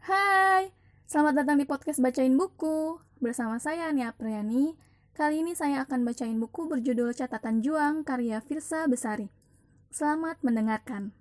Hai, selamat datang di podcast Bacain Buku. Bersama saya Nia Priyani. Kali ini saya akan bacain buku berjudul Catatan Juang karya Firsa Besari. Selamat mendengarkan.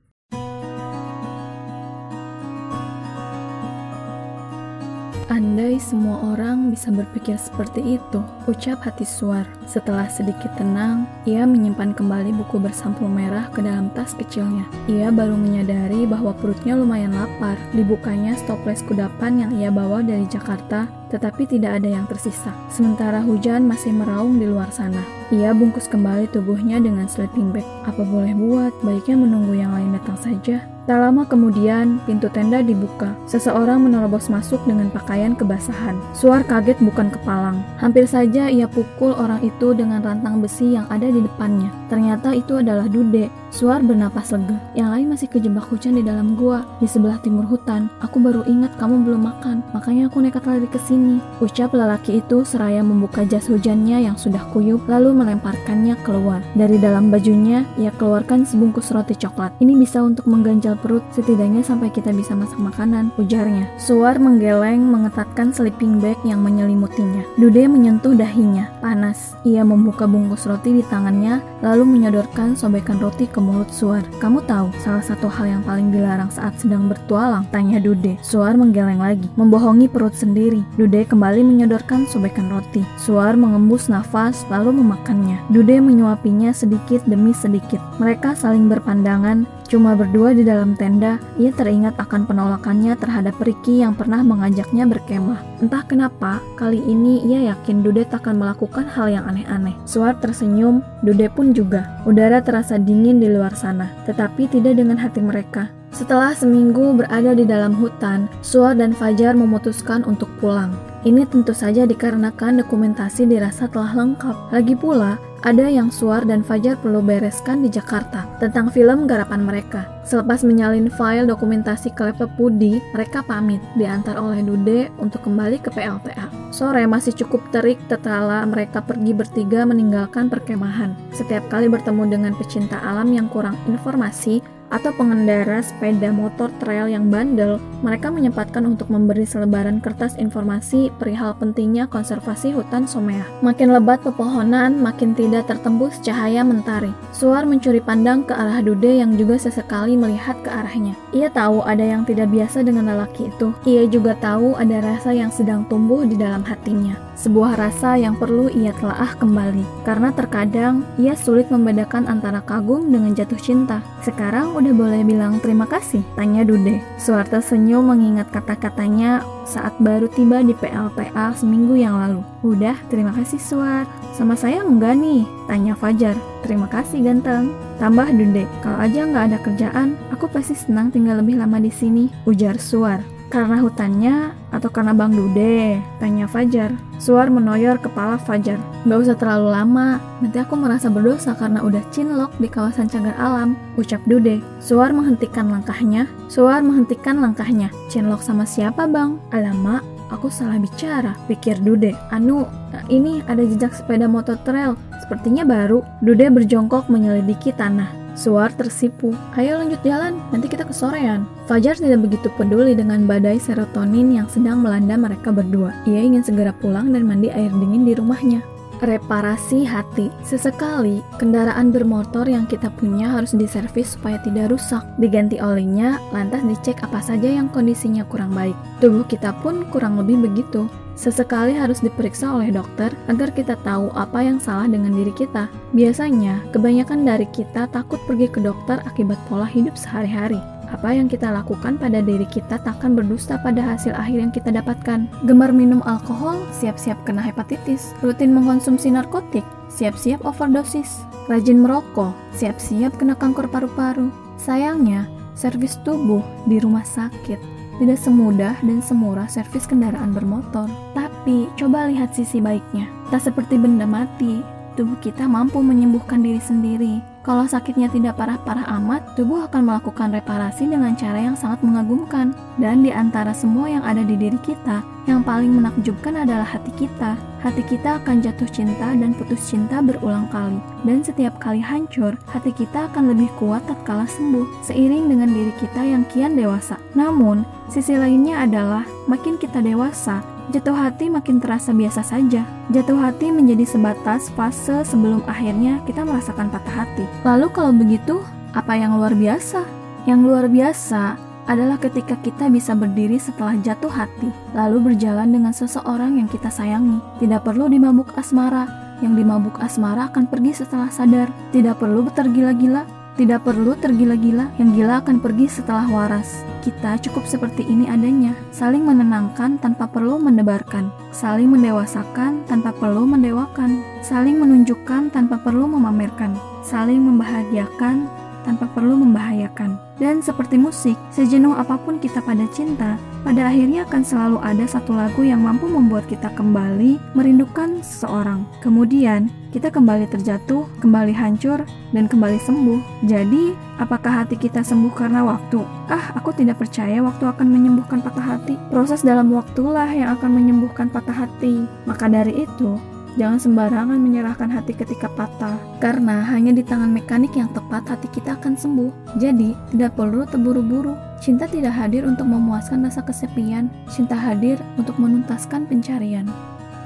Andai semua orang bisa berpikir seperti itu, ucap hati Suar. Setelah sedikit tenang, ia menyimpan kembali buku bersampul merah ke dalam tas kecilnya. Ia baru menyadari bahwa perutnya lumayan lapar. Dibukanya stoples kudapan yang ia bawa dari Jakarta, tetapi tidak ada yang tersisa. Sementara hujan masih meraung di luar sana. Ia bungkus kembali tubuhnya dengan sleeping bag. Apa boleh buat, baiknya menunggu yang lain datang saja. Tak lama kemudian, pintu tenda dibuka. Seseorang menerobos masuk dengan pakaian kebasahan. Suar kaget bukan kepalang. Hampir saja ia pukul orang itu dengan rantang besi yang ada di depannya. Ternyata itu adalah Dude. Suar bernapas lega. Yang lain masih kejebak hujan di dalam gua, di sebelah timur hutan. Aku baru ingat kamu belum makan, makanya aku nekat lari ke sini. Ucap lelaki itu seraya membuka jas hujannya yang sudah kuyup, lalu melemparkannya keluar. Dari dalam bajunya, ia keluarkan sebungkus roti coklat. Ini bisa untuk mengganjal perut, setidaknya sampai kita bisa masak makanan, ujarnya. Suar menggeleng mengetatkan sleeping bag yang menyelimutinya. Dude menyentuh dahinya, panas. Ia membuka bungkus roti di tangannya, lalu menyodorkan sobekan roti ke mulut Suar. Kamu tahu, salah satu hal yang paling dilarang saat sedang bertualang? Tanya Dude. Suar menggeleng lagi, membohongi perut sendiri. Dude kembali menyodorkan sobekan roti. Suar mengembus nafas, lalu memakannya. Dude menyuapinya sedikit demi sedikit. Mereka saling berpandangan, Cuma berdua di dalam tenda, ia teringat akan penolakannya terhadap Ricky yang pernah mengajaknya berkemah. Entah kenapa, kali ini ia yakin Dude takkan melakukan hal yang aneh-aneh. Suar tersenyum, Dude pun juga. Udara terasa dingin di luar sana, tetapi tidak dengan hati mereka. Setelah seminggu berada di dalam hutan, Suar dan Fajar memutuskan untuk pulang. Ini tentu saja dikarenakan dokumentasi dirasa telah lengkap. Lagi pula, ada yang Suar dan Fajar perlu bereskan di Jakarta tentang film garapan mereka. Selepas menyalin file dokumentasi ke laptop Budi, mereka pamit diantar oleh Dude untuk kembali ke PLTA. Sore masih cukup terik tetala mereka pergi bertiga meninggalkan perkemahan. Setiap kali bertemu dengan pecinta alam yang kurang informasi, atau pengendara sepeda motor trail yang bandel, mereka menyempatkan untuk memberi selebaran kertas informasi perihal pentingnya konservasi hutan Somea. Makin lebat pepohonan, makin tidak tertembus cahaya mentari. Suar mencuri pandang ke arah Dude yang juga sesekali melihat ke arahnya. Ia tahu ada yang tidak biasa dengan lelaki itu. Ia juga tahu ada rasa yang sedang tumbuh di dalam hatinya. Sebuah rasa yang perlu ia telaah kembali. Karena terkadang ia sulit membedakan antara kagum dengan jatuh cinta. Sekarang udah boleh bilang terima kasih? Tanya Dude. Suarta senyum mengingat kata-katanya saat baru tiba di PLTA seminggu yang lalu. Udah, terima kasih Suar. Sama saya enggak nih? Tanya Fajar. Terima kasih ganteng. Tambah Dude, kalau aja nggak ada kerjaan, aku pasti senang tinggal lebih lama di sini. Ujar Suar. Karena hutannya atau karena Bang Dude? Tanya Fajar. Suar menoyor kepala Fajar. Gak usah terlalu lama, nanti aku merasa berdosa karena udah cinlok di kawasan cagar alam, ucap Dude. Suar menghentikan langkahnya. Suar menghentikan langkahnya. Cinlok sama siapa bang? Alamak, aku salah bicara, pikir Dude. Anu, ini ada jejak sepeda motor trail, sepertinya baru. Dude berjongkok menyelidiki tanah. Suar tersipu. Ayo lanjut jalan, nanti kita kesorean. Fajar tidak begitu peduli dengan badai serotonin yang sedang melanda mereka berdua. Ia ingin segera pulang dan mandi air dingin di rumahnya. Reparasi hati. Sesekali, kendaraan bermotor yang kita punya harus diservis supaya tidak rusak. Diganti olinya, lantas dicek apa saja yang kondisinya kurang baik. Tubuh kita pun kurang lebih begitu. Sesekali harus diperiksa oleh dokter agar kita tahu apa yang salah dengan diri kita. Biasanya, kebanyakan dari kita takut pergi ke dokter akibat pola hidup sehari-hari. Apa yang kita lakukan pada diri kita takkan berdusta pada hasil akhir yang kita dapatkan. Gemar minum alkohol, siap-siap kena hepatitis. Rutin mengkonsumsi narkotik, siap-siap overdosis. Rajin merokok, siap-siap kena kanker paru-paru. Sayangnya, servis tubuh di rumah sakit tidak semudah dan semurah servis kendaraan bermotor. Tapi, coba lihat sisi baiknya. Tak seperti benda mati, tubuh kita mampu menyembuhkan diri sendiri Kalau sakitnya tidak parah-parah amat, tubuh akan melakukan reparasi dengan cara yang sangat mengagumkan. Dan di antara semua yang ada di diri kita, yang paling menakjubkan adalah hati kita. Hati kita akan jatuh cinta dan putus cinta berulang kali. Dan setiap kali hancur, hati kita akan lebih kuat tatkala sembuh, seiring dengan diri kita yang kian dewasa. Namun, sisi lainnya adalah makin kita dewasa, Jatuh hati makin terasa biasa saja. Jatuh hati menjadi sebatas fase sebelum akhirnya kita merasakan patah hati. Lalu kalau begitu, apa yang luar biasa? Yang luar biasa adalah ketika kita bisa berdiri setelah jatuh hati, lalu berjalan dengan seseorang yang kita sayangi. Tidak perlu dimabuk asmara, yang dimabuk asmara akan pergi setelah sadar. Tidak perlu tergila-gila, tidak perlu tergila-gila, yang gila akan pergi setelah waras. Kita cukup seperti ini adanya, saling menenangkan tanpa perlu mendebarkan, saling mendewasakan tanpa perlu mendewakan, saling menunjukkan tanpa perlu memamerkan, saling membahagiakan tanpa perlu membahayakan. Dan seperti musik, sejenuh apa pun kita pada cinta, pada akhirnya akan selalu ada satu lagu yang mampu membuat kita kembali merindukan seseorang. Kemudian, kita kembali terjatuh, kembali hancur, dan kembali sembuh. Jadi, apakah hati kita sembuh karena waktu? Ah, aku tidak percaya waktu akan menyembuhkan patah hati. Proses dalam waktulah yang akan menyembuhkan patah hati. Maka dari itu, jangan sembarangan menyerahkan hati ketika patah. Karena hanya di tangan mekanik yang tepat hati kita akan sembuh. Jadi, tidak perlu terburu-buru. Cinta tidak hadir untuk memuaskan rasa kesepian. Cinta hadir untuk menuntaskan pencarian.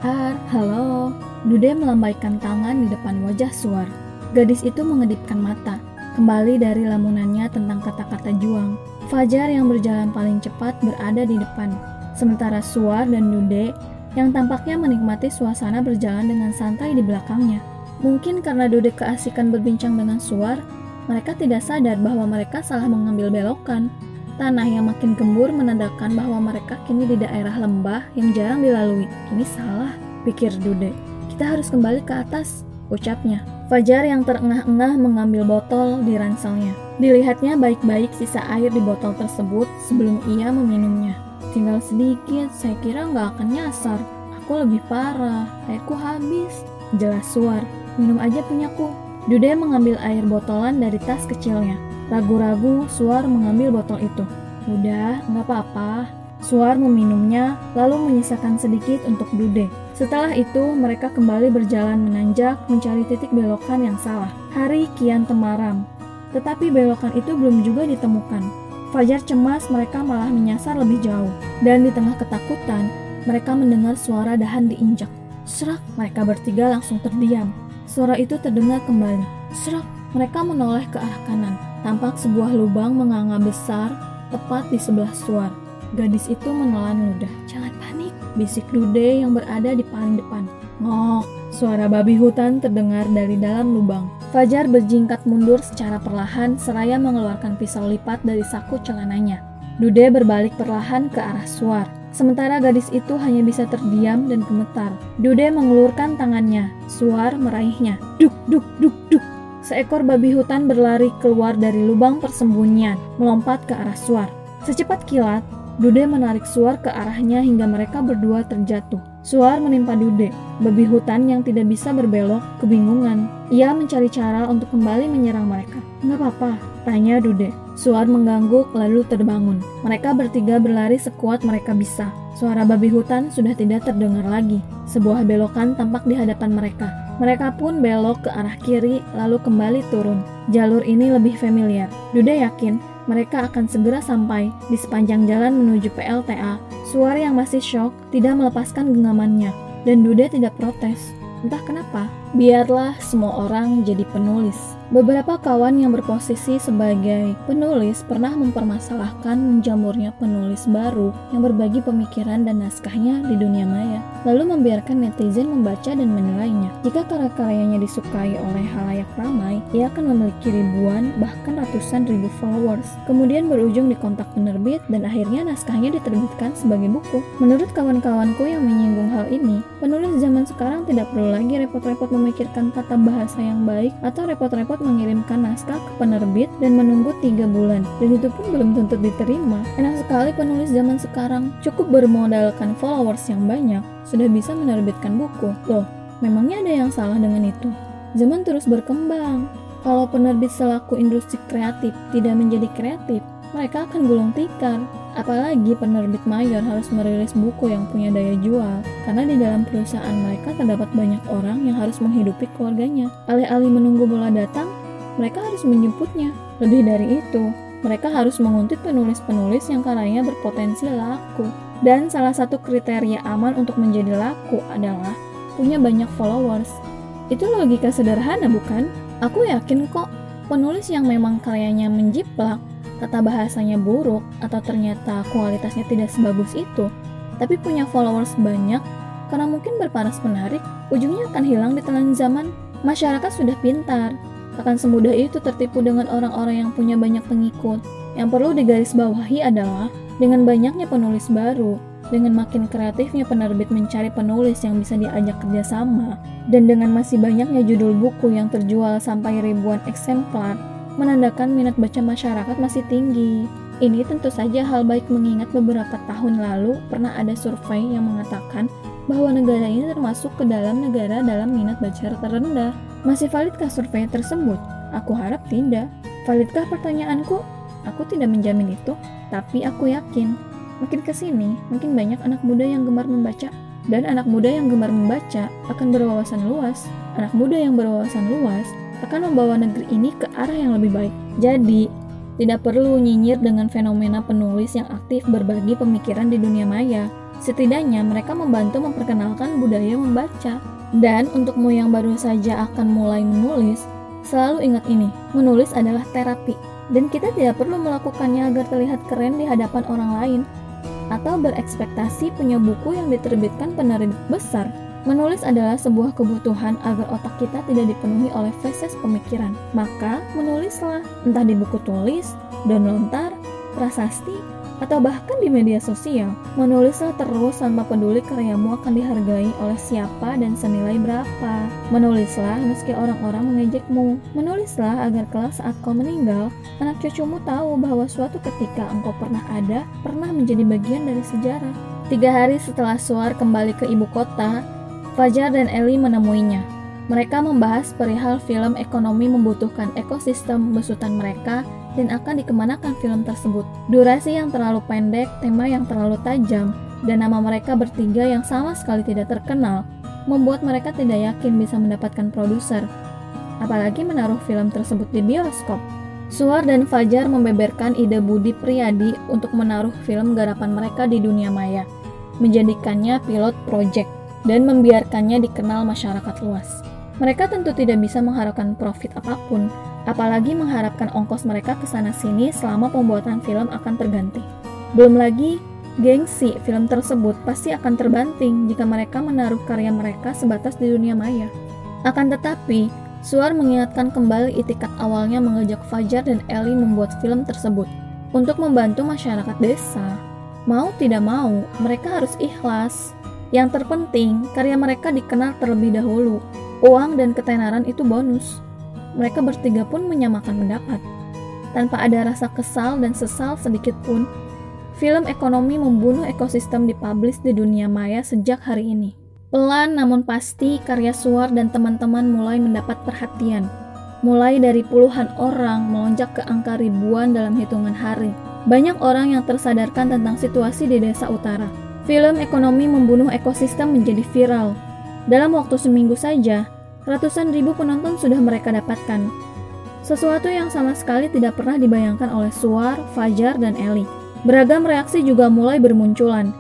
Har, halo. Dude melambaikan tangan di depan wajah Suar. Gadis itu mengedipkan mata, kembali dari lamunannya tentang kata-kata juang. Fajar yang berjalan paling cepat berada di depan, sementara Suar dan Dude yang tampaknya menikmati suasana berjalan dengan santai di belakangnya. Mungkin karena Dude keasikan berbincang dengan Suar, mereka tidak sadar bahwa mereka salah mengambil belokan. Tanah yang makin gembur menandakan bahwa mereka kini di daerah lembah yang jarang dilalui. Ini salah, pikir Dude. Kita harus kembali ke atas, ucapnya. Fajar yang terengah-engah mengambil botol di ranselnya. Dilihatnya baik-baik sisa air di botol tersebut sebelum ia meminumnya. Tinggal sedikit, saya kira nggak akan nyasar. Aku lebih parah, airku habis. Jelas suar, minum aja punyaku. Dude mengambil air botolan dari tas kecilnya. Ragu-ragu, Suar mengambil botol itu. Udah, nggak apa-apa. Suar meminumnya, lalu menyisakan sedikit untuk Dude. Setelah itu, mereka kembali berjalan menanjak mencari titik belokan yang salah. Hari kian temaram, tetapi belokan itu belum juga ditemukan. Fajar cemas mereka malah menyasar lebih jauh. Dan di tengah ketakutan, mereka mendengar suara dahan diinjak. Serak, mereka bertiga langsung terdiam. Suara itu terdengar kembali. Serak, mereka menoleh ke arah kanan. Tampak sebuah lubang menganga besar tepat di sebelah suar. Gadis itu menelan ludah. Jangan panik, bisik Dude yang berada di paling depan. Ngok, suara babi hutan terdengar dari dalam lubang. Fajar berjingkat mundur secara perlahan seraya mengeluarkan pisau lipat dari saku celananya. Dude berbalik perlahan ke arah suar. Sementara gadis itu hanya bisa terdiam dan gemetar. Dude mengelurkan tangannya. Suar meraihnya. Duk, duk, duk, duk. Seekor babi hutan berlari keluar dari lubang persembunyian, melompat ke arah Suar. Secepat kilat, Dude menarik Suar ke arahnya hingga mereka berdua terjatuh. Suar menimpa Dude, babi hutan yang tidak bisa berbelok, kebingungan. Ia mencari cara untuk kembali menyerang mereka. Nggak apa-apa, tanya Dude. Suar mengangguk lalu terbangun. Mereka bertiga berlari sekuat mereka bisa. Suara babi hutan sudah tidak terdengar lagi. Sebuah belokan tampak di hadapan mereka. Mereka pun belok ke arah kiri lalu kembali turun. Jalur ini lebih familiar. Duda yakin mereka akan segera sampai di sepanjang jalan menuju PLTA. Suara yang masih shock tidak melepaskan genggamannya dan Duda tidak protes. Entah kenapa, biarlah semua orang jadi penulis. Beberapa kawan yang berposisi sebagai penulis pernah mempermasalahkan menjamurnya penulis baru yang berbagi pemikiran dan naskahnya di dunia maya, lalu membiarkan netizen membaca dan menilainya. Jika karya-karyanya disukai oleh halayak ramai, ia akan memiliki ribuan, bahkan ratusan ribu followers, kemudian berujung di kontak penerbit dan akhirnya naskahnya diterbitkan sebagai buku. Menurut kawan-kawanku yang menyinggung hal ini, penulis zaman sekarang tidak perlu lagi repot-repot memikirkan tata bahasa yang baik atau repot-repot mengirimkan naskah ke penerbit dan menunggu tiga bulan, dan itu pun belum tentu diterima. Enak sekali penulis zaman sekarang, cukup bermodalkan followers yang banyak, sudah bisa menerbitkan buku. Loh, memangnya ada yang salah dengan itu? Zaman terus berkembang, Kalau penerbit selaku industri kreatif tidak menjadi kreatif, mereka akan gulung tikar. Apalagi penerbit mayor harus merilis buku yang punya daya jual, karena di dalam perusahaan mereka terdapat banyak orang yang harus menghidupi keluarganya. Alih-alih menunggu bola datang, mereka harus menjemputnya. Lebih dari itu, mereka harus menguntit penulis-penulis yang karyanya berpotensi laku. Dan salah satu kriteria aman untuk menjadi laku adalah punya banyak followers. Itu logika sederhana bukan? Aku yakin kok penulis yang memang karyanya menjiplak, tata bahasanya buruk, atau ternyata kualitasnya tidak sebagus itu, tapi punya followers banyak, karena mungkin berparas menarik, ujungnya akan hilang di telan zaman. Masyarakat sudah pintar, akan semudah itu tertipu dengan orang-orang yang punya banyak pengikut. Yang perlu digarisbawahi adalah dengan banyaknya penulis baru, dengan makin kreatifnya penerbit mencari penulis yang bisa diajak kerjasama, dan dengan masih banyaknya judul buku yang terjual sampai ribuan eksemplar, menandakan minat baca masyarakat masih tinggi. Ini tentu saja hal baik mengingat beberapa tahun lalu pernah ada survei yang mengatakan bahwa negara ini termasuk ke dalam negara dalam minat baca terendah. Masih validkah survei tersebut? Aku harap tidak. Validkah pertanyaanku? Aku tidak menjamin itu, tapi aku yakin Makin ke sini, makin banyak anak muda yang gemar membaca. Dan anak muda yang gemar membaca akan berwawasan luas. Anak muda yang berwawasan luas akan membawa negeri ini ke arah yang lebih baik. Jadi, tidak perlu nyinyir dengan fenomena penulis yang aktif berbagi pemikiran di dunia maya. Setidaknya mereka membantu memperkenalkan budaya membaca. Dan untukmu yang baru saja akan mulai menulis, selalu ingat ini, menulis adalah terapi. Dan kita tidak perlu melakukannya agar terlihat keren di hadapan orang lain, atau berekspektasi punya buku yang diterbitkan penerbit besar. Menulis adalah sebuah kebutuhan agar otak kita tidak dipenuhi oleh feses pemikiran. Maka, menulislah, entah di buku tulis, dan lontar, prasasti, atau bahkan di media sosial. Menulislah terus tanpa peduli karyamu akan dihargai oleh siapa dan senilai berapa. Menulislah meski orang-orang mengejekmu. Menulislah agar kelak saat kau meninggal, anak cucumu tahu bahwa suatu ketika engkau pernah ada, pernah menjadi bagian dari sejarah. Tiga hari setelah Suar kembali ke ibu kota, Fajar dan Eli menemuinya. Mereka membahas perihal film ekonomi membutuhkan ekosistem besutan mereka dan akan dikemanakan film tersebut. Durasi yang terlalu pendek, tema yang terlalu tajam, dan nama mereka bertiga yang sama sekali tidak terkenal, membuat mereka tidak yakin bisa mendapatkan produser, apalagi menaruh film tersebut di bioskop. Suar dan Fajar membeberkan ide Budi Priyadi untuk menaruh film garapan mereka di dunia maya, menjadikannya pilot project, dan membiarkannya dikenal masyarakat luas. Mereka tentu tidak bisa mengharapkan profit apa pun, apalagi mengharapkan ongkos mereka ke sana-sini selama pembuatan film akan terganti. Belum lagi, gengsi film tersebut pasti akan terbanting jika mereka menaruh karya mereka sebatas di dunia maya. Akan tetapi, Suar mengingatkan kembali itikat awalnya mengajak Fajar dan Eli membuat film tersebut untuk membantu masyarakat desa. Mau tidak mau, mereka harus ikhlas. Yang terpenting, karya mereka dikenal terlebih dahulu. Uang dan ketenaran itu bonus mereka bertiga pun menyamakan pendapat. Tanpa ada rasa kesal dan sesal sedikit pun, film ekonomi membunuh ekosistem dipublish di dunia maya sejak hari ini. Pelan namun pasti karya Suar dan teman-teman mulai mendapat perhatian. Mulai dari puluhan orang melonjak ke angka ribuan dalam hitungan hari. Banyak orang yang tersadarkan tentang situasi di desa utara. Film ekonomi membunuh ekosistem menjadi viral. Dalam waktu seminggu saja, Ratusan ribu penonton sudah mereka dapatkan. Sesuatu yang sama sekali tidak pernah dibayangkan oleh Suar, Fajar, dan Eli. Beragam reaksi juga mulai bermunculan.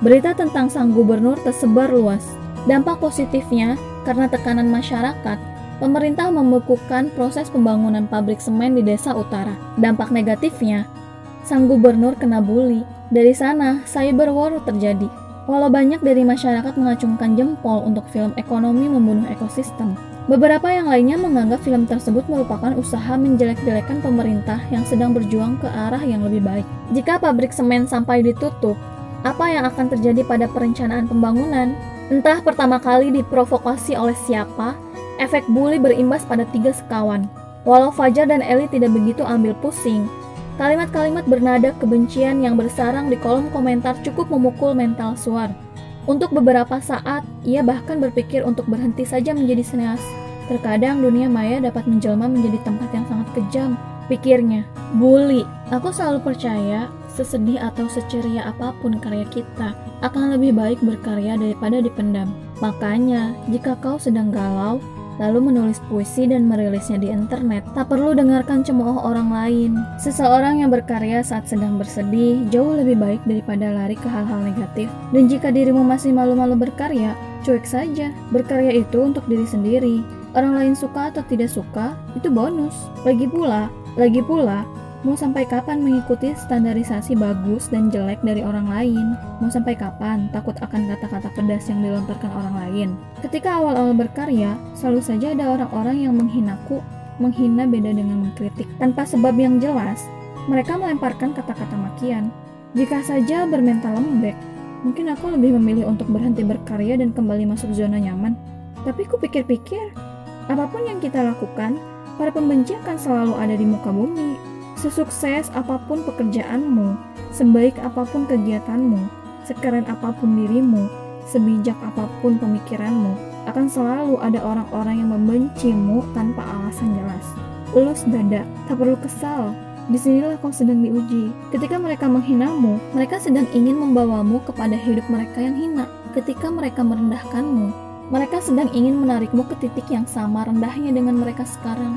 Berita tentang sang gubernur tersebar luas. Dampak positifnya, karena tekanan masyarakat, pemerintah membekukan proses pembangunan pabrik semen di desa utara. Dampak negatifnya, sang gubernur kena bully. Dari sana, cyber war terjadi. Walau banyak dari masyarakat mengacungkan jempol untuk film ekonomi membunuh ekosistem, beberapa yang lainnya menganggap film tersebut merupakan usaha menjelek-jelekan pemerintah yang sedang berjuang ke arah yang lebih baik. Jika pabrik semen sampai ditutup, apa yang akan terjadi pada perencanaan pembangunan? Entah pertama kali diprovokasi oleh siapa, efek bully berimbas pada tiga sekawan. Walau Fajar dan Eli tidak begitu ambil pusing, Kalimat-kalimat bernada kebencian yang bersarang di kolom komentar cukup memukul mental Suar. Untuk beberapa saat, ia bahkan berpikir untuk berhenti saja menjadi sineas. Terkadang dunia maya dapat menjelma menjadi tempat yang sangat kejam. Pikirnya, bully. Aku selalu percaya, sesedih atau seceria apa pun karya kita, akan lebih baik berkarya daripada dipendam. Makanya, jika kau sedang galau, lalu menulis puisi dan merilisnya di internet. Tak perlu dengarkan cemooh orang lain. Seseorang yang berkarya saat sedang bersedih jauh lebih baik daripada lari ke hal-hal negatif. Dan jika dirimu masih malu-malu berkarya, cuek saja. Berkarya itu untuk diri sendiri. Orang lain suka atau tidak suka, itu bonus. Lagi pula, lagi pula, mau sampai kapan mengikuti standarisasi bagus dan jelek dari orang lain? Mau sampai kapan takut akan kata-kata pedas yang dilontarkan orang lain? Ketika awal-awal berkarya, selalu saja ada orang-orang yang menghinaku, menghina beda dengan mengkritik. Tanpa sebab yang jelas, mereka melemparkan kata-kata makian. Jika saja bermental lembek, mungkin aku lebih memilih untuk berhenti berkarya dan kembali masuk zona nyaman. Tapi ku pikir-pikir, Apa pun yang kita lakukan, para pembenci akan selalu ada di muka bumi. Sesukses apa pun pekerjaanmu, sebaik apa pun kegiatanmu, sekeren apa pun dirimu, sebijak apa pun pemikiranmu, akan selalu ada orang-orang yang membencimu tanpa alasan jelas. Ulus dada, tak perlu kesal. Di sinilah kau sedang diuji. Ketika mereka menghinamu, mereka sedang ingin membawamu kepada hidup mereka yang hina. Ketika mereka merendahkanmu, mereka sedang ingin menarikmu ke titik yang sama rendahnya dengan mereka sekarang.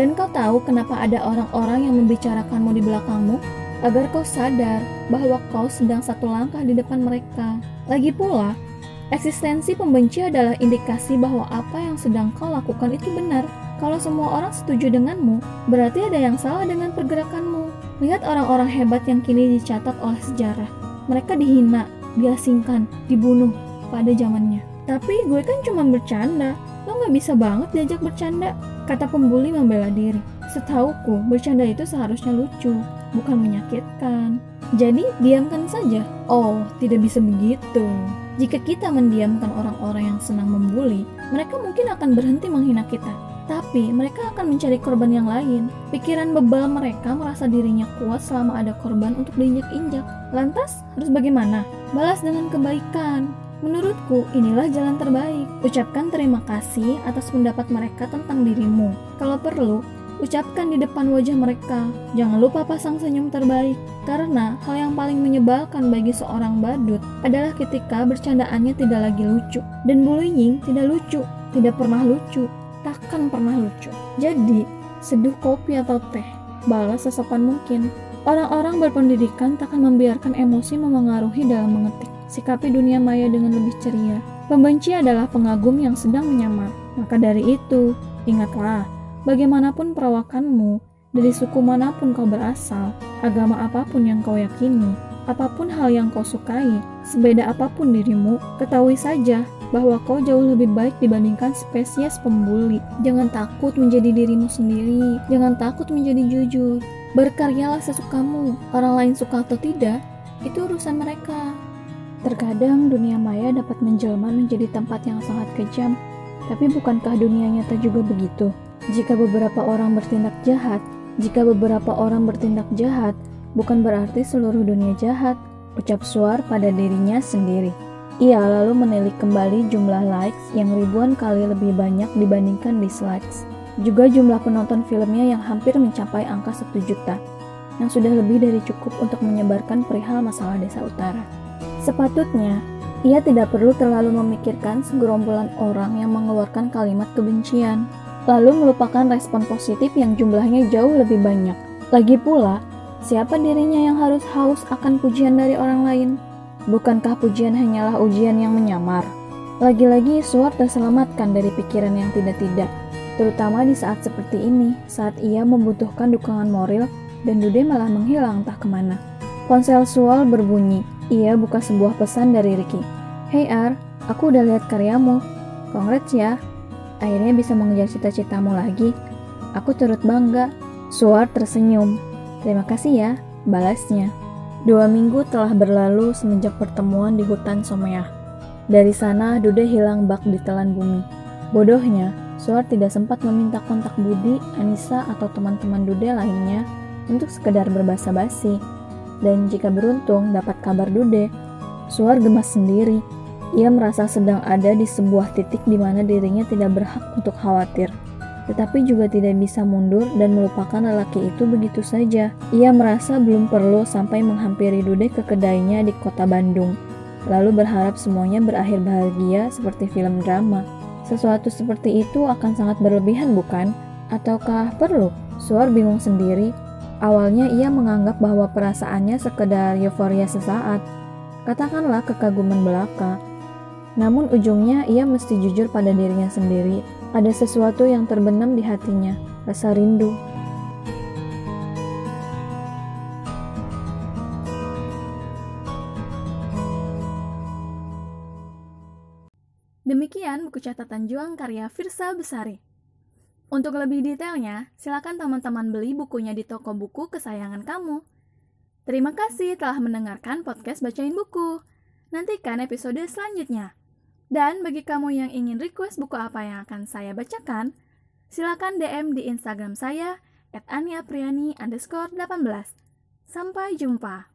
Dan kau tahu kenapa ada orang-orang yang membicarakanmu di belakangmu? Agar kau sadar bahwa kau sedang satu langkah di depan mereka. Lagi pula, eksistensi pembenci adalah indikasi bahwa apa yang sedang kau lakukan itu benar. Kalau semua orang setuju denganmu, berarti ada yang salah dengan pergerakanmu. Lihat orang-orang hebat yang kini dicatat oleh sejarah. Mereka dihina, diasingkan, dibunuh pada zamannya. Tapi gue kan cuma bercanda, lo gak bisa banget diajak bercanda, kata pembuli membela diri. Setauku, bercanda itu seharusnya lucu, bukan menyakitkan. Jadi, diamkan saja. Oh, tidak bisa begitu. Jika kita mendiamkan orang-orang yang senang membuli, mereka mungkin akan berhenti menghina kita. Tapi mereka akan mencari korban yang lain. Pikiran bebal mereka merasa dirinya kuat selama ada korban untuk diinjak-injak. Lantas, harus bagaimana? Balas dengan kebaikan. Menurutku, inilah jalan terbaik. Ucapkan terima kasih atas pendapat mereka tentang dirimu. Kalau perlu, ucapkan di depan wajah mereka. Jangan lupa pasang senyum terbaik, karena hal yang paling menyebalkan bagi seorang badut adalah ketika bercandaannya tidak lagi lucu. Dan bullying tidak lucu, tidak pernah lucu, takkan pernah lucu. Jadi, seduh kopi atau teh, balas sesopan mungkin. Orang-orang berpendidikan takkan membiarkan emosi memengaruhi dalam mengetik. Sikapi dunia maya dengan lebih ceria. Pembenci adalah pengagum yang sedang menyamar. Maka dari itu, ingatlah, bagaimanapun perawakanmu, dari suku mana pun kau berasal, agama apa pun yang kau yakini, apa pun hal yang kau sukai, sebeda apa pun dirimu, ketahui saja bahwa kau jauh lebih baik dibandingkan spesies pembuli. Jangan takut menjadi dirimu sendiri, jangan takut menjadi jujur. Berkaryalah sesukamu, orang lain suka atau tidak, itu urusan mereka. Terkadang dunia maya dapat menjelma menjadi tempat yang sangat kejam, tapi bukankah dunia nyata juga begitu? Jika beberapa orang bertindak jahat, jika beberapa orang bertindak jahat, bukan berarti seluruh dunia jahat, ucap Suar pada dirinya sendiri. Ia lalu menilik kembali jumlah likes yang ribuan kali lebih banyak dibandingkan dislikes. Juga jumlah penonton filmnya yang hampir mencapai angka 1 juta, yang sudah lebih dari cukup untuk menyebarkan perihal masalah desa utara. Sepatutnya, ia tidak perlu terlalu memikirkan segerombolan orang yang mengeluarkan kalimat kebencian, lalu melupakan respon positif yang jumlahnya jauh lebih banyak. Lagi pula, siapa dirinya yang harus haus akan pujian dari orang lain? Bukankah pujian hanyalah ujian yang menyamar? Lagi-lagi Suar terselamatkan dari pikiran yang tidak-tidak, terutama di saat seperti ini, saat ia membutuhkan dukungan moral dan Dude malah menghilang entah ke mana. Ponsel Sual berbunyi, ia buka sebuah pesan dari Ricky. Hey Ar, aku udah lihat karyamu. Congrats ya. Akhirnya bisa mengejar cita-citamu lagi. Aku turut bangga. Suar tersenyum. Terima kasih ya, balasnya. Dua minggu telah berlalu semenjak pertemuan di hutan Someah. Dari sana, Dude hilang bak di telan bumi. Bodohnya, Suar tidak sempat meminta kontak Budi, Anissa, atau teman-teman Dude lainnya untuk sekedar berbahasa basi dan jika beruntung dapat kabar Dude, Suar gemas sendiri. Ia merasa sedang ada di sebuah titik di mana dirinya tidak berhak untuk khawatir tetapi juga tidak bisa mundur dan melupakan lelaki itu begitu saja. Ia merasa belum perlu sampai menghampiri Dude ke kedainya di kota Bandung, lalu berharap semuanya berakhir bahagia seperti film drama. Sesuatu seperti itu akan sangat berlebihan bukan? Ataukah perlu? Suar bingung sendiri. Awalnya ia menganggap bahwa perasaannya sekedar euforia sesaat. Katakanlah kekaguman belaka. Namun ujungnya ia mesti jujur pada dirinya sendiri ada sesuatu yang terbenam di hatinya, rasa rindu. Demikian buku catatan juang karya Firsa Besari. Untuk lebih detailnya, silakan teman-teman beli bukunya di toko buku kesayangan kamu. Terima kasih telah mendengarkan podcast Bacain Buku. Nantikan episode selanjutnya. Dan bagi kamu yang ingin request buku apa yang akan saya bacakan, silakan DM di Instagram saya at aniapriani underscore 18. Sampai jumpa.